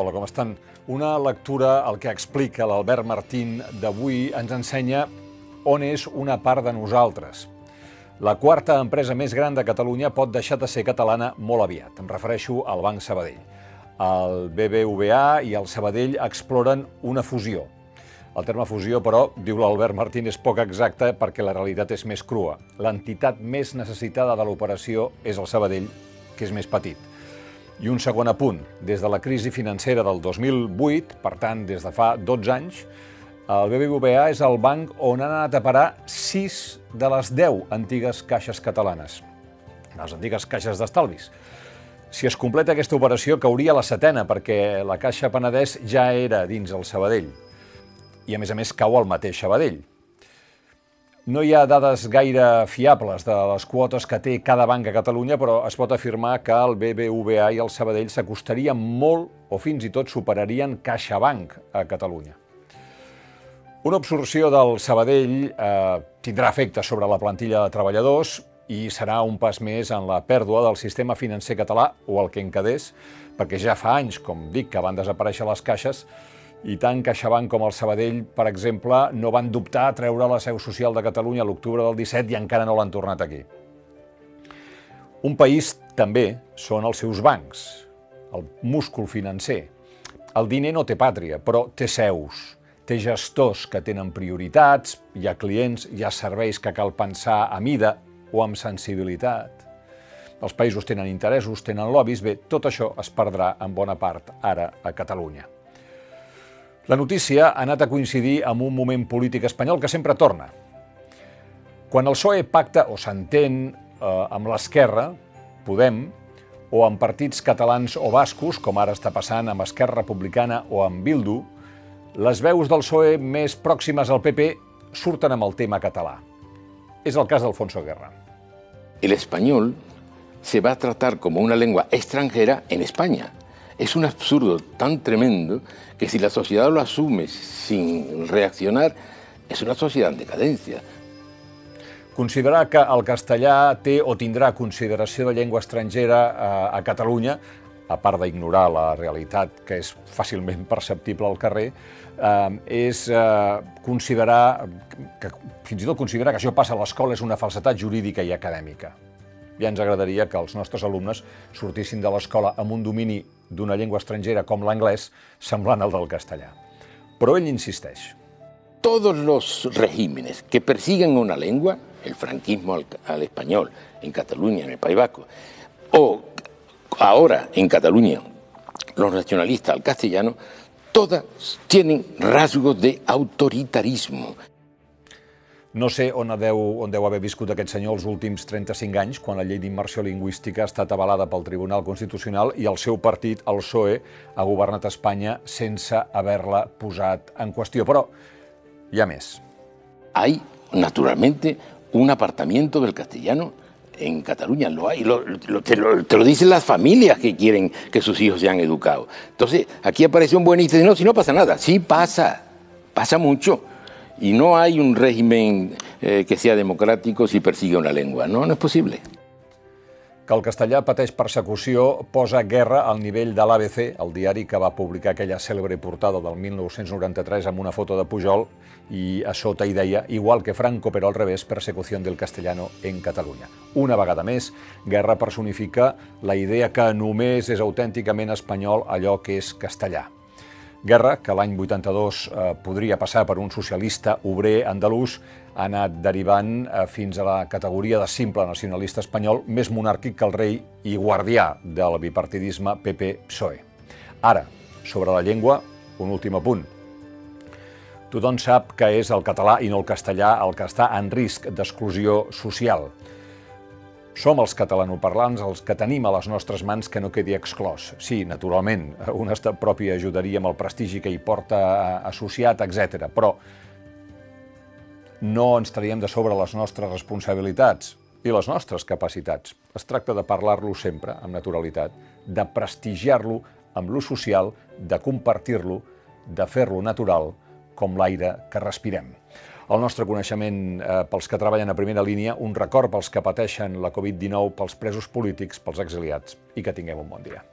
Hola, com estan? Una lectura, el que explica l'Albert Martín d'avui, ens ensenya on és una part de nosaltres. La quarta empresa més gran de Catalunya pot deixar de ser catalana molt aviat. Em refereixo al Banc Sabadell. El BBVA i el Sabadell exploren una fusió. El terme fusió, però, diu l'Albert Martín, és poc exacte perquè la realitat és més crua. L'entitat més necessitada de l'operació és el Sabadell, que és més petit. I un segon apunt. Des de la crisi financera del 2008, per tant, des de fa 12 anys, el BBVA és el banc on han anat a parar 6 de les 10 antigues caixes catalanes, les antigues caixes d'estalvis. Si es completa aquesta operació, cauria la setena, perquè la Caixa Penedès ja era dins el Sabadell. I, a més a més, cau el mateix Sabadell. No hi ha dades gaire fiables de les quotes que té cada banc a Catalunya, però es pot afirmar que el BBVA i el Sabadell s'acostarien molt o fins i tot superarien CaixaBank a Catalunya. Una absorció del Sabadell eh, tindrà efecte sobre la plantilla de treballadors i serà un pas més en la pèrdua del sistema financer català o el que en quedés, perquè ja fa anys, com dic, que van desaparèixer les caixes, i tant CaixaBank com el Sabadell, per exemple, no van dubtar a treure la seu social de Catalunya a l'octubre del 17 i encara no l'han tornat aquí. Un país també són els seus bancs, el múscul financer. El diner no té pàtria, però té seus, té gestors que tenen prioritats, hi ha clients, hi ha serveis que cal pensar a mida o amb sensibilitat. Els països tenen interessos, tenen lobbies, bé, tot això es perdrà en bona part ara a Catalunya. La notícia ha anat a coincidir amb un moment polític espanyol que sempre torna. Quan el PSOE pacta o s'entén eh, amb l'esquerra, Podem, o amb partits catalans o bascos, com ara està passant amb Esquerra Republicana o amb Bildu, les veus del PSOE més pròximes al PP surten amb el tema català. És el cas d'Alfonso Guerra. El español se va a tratar como una lengua extranjera en España. Es un absurdo tan tremendo que si la sociedad lo asume sin reaccionar, es una sociedad en decadencia. Considerar que el castellà té o tindrà consideració de llengua estrangera a, a Catalunya, a part d'ignorar la realitat que és fàcilment perceptible al carrer, eh, és eh, considerar, que, fins i tot considerar que això passa a l'escola és una falsetat jurídica i acadèmica. Ja ens agradaria que els nostres alumnes sortissin de l'escola amb un domini d'una llengua estrangera com l'anglès semblant al del castellà. Però ell insisteix. Todos los regímenes que persiguen una lengua, el franquismo al, al español en Cataluña, en el País Vasco, o ahora en Cataluña los nacionalistas al castellano, todas tienen rasgos de autoritarismo. No sé on deu, on deu haver viscut aquest senyor els últims 35 anys, quan la llei d'immersió lingüística ha estat avalada pel Tribunal Constitucional i el seu partit, el PSOE, ha governat Espanya sense haver-la posat en qüestió. Però hi ha més. Hay, naturalmente, un apartamiento del castellano en Cataluña lo hay, lo, lo, te, lo, te, lo, dicen las familias que quieren que sus hijos sean educados. Entonces, aquí aparece un buenista y dice, no, si no pasa nada, sí pasa, pasa mucho. Y no hay un régimen eh, que sea democrático si persigue una lengua. No, no és possible. Que el castellà pateix persecució posa guerra al nivell de l'ABC, el diari que va publicar aquella cèlebre portada del 1993 amb una foto de Pujol i a sota hi deia igual que Franco però al revés, persecució del castellano en Catalunya. Una vegada més, Guerra personifica la idea que només és autènticament espanyol allò que és castellà. Guerra, que l'any 82 eh, podria passar per un socialista obrer andalús, ha anat derivant eh, fins a la categoria de simple nacionalista espanyol, més monàrquic que el rei i guardià del bipartidisme PP-PSOE. Ara, sobre la llengua, un últim apunt. Tothom sap que és el català i no el castellà el que està en risc d'exclusió social. Som els catalanoparlants els que tenim a les nostres mans que no quedi exclòs. Sí, naturalment, un estat propi ajudaria amb el prestigi que hi porta associat, etc. Però no ens traiem de sobre les nostres responsabilitats i les nostres capacitats. Es tracta de parlar-lo sempre amb naturalitat, de prestigiar-lo amb l'ús social, de compartir-lo, de fer-lo natural, com l'aire que respirem el nostre coneixement eh, pels que treballen a primera línia, un record pels que pateixen la Covid-19, pels presos polítics, pels exiliats, i que tinguem un bon dia.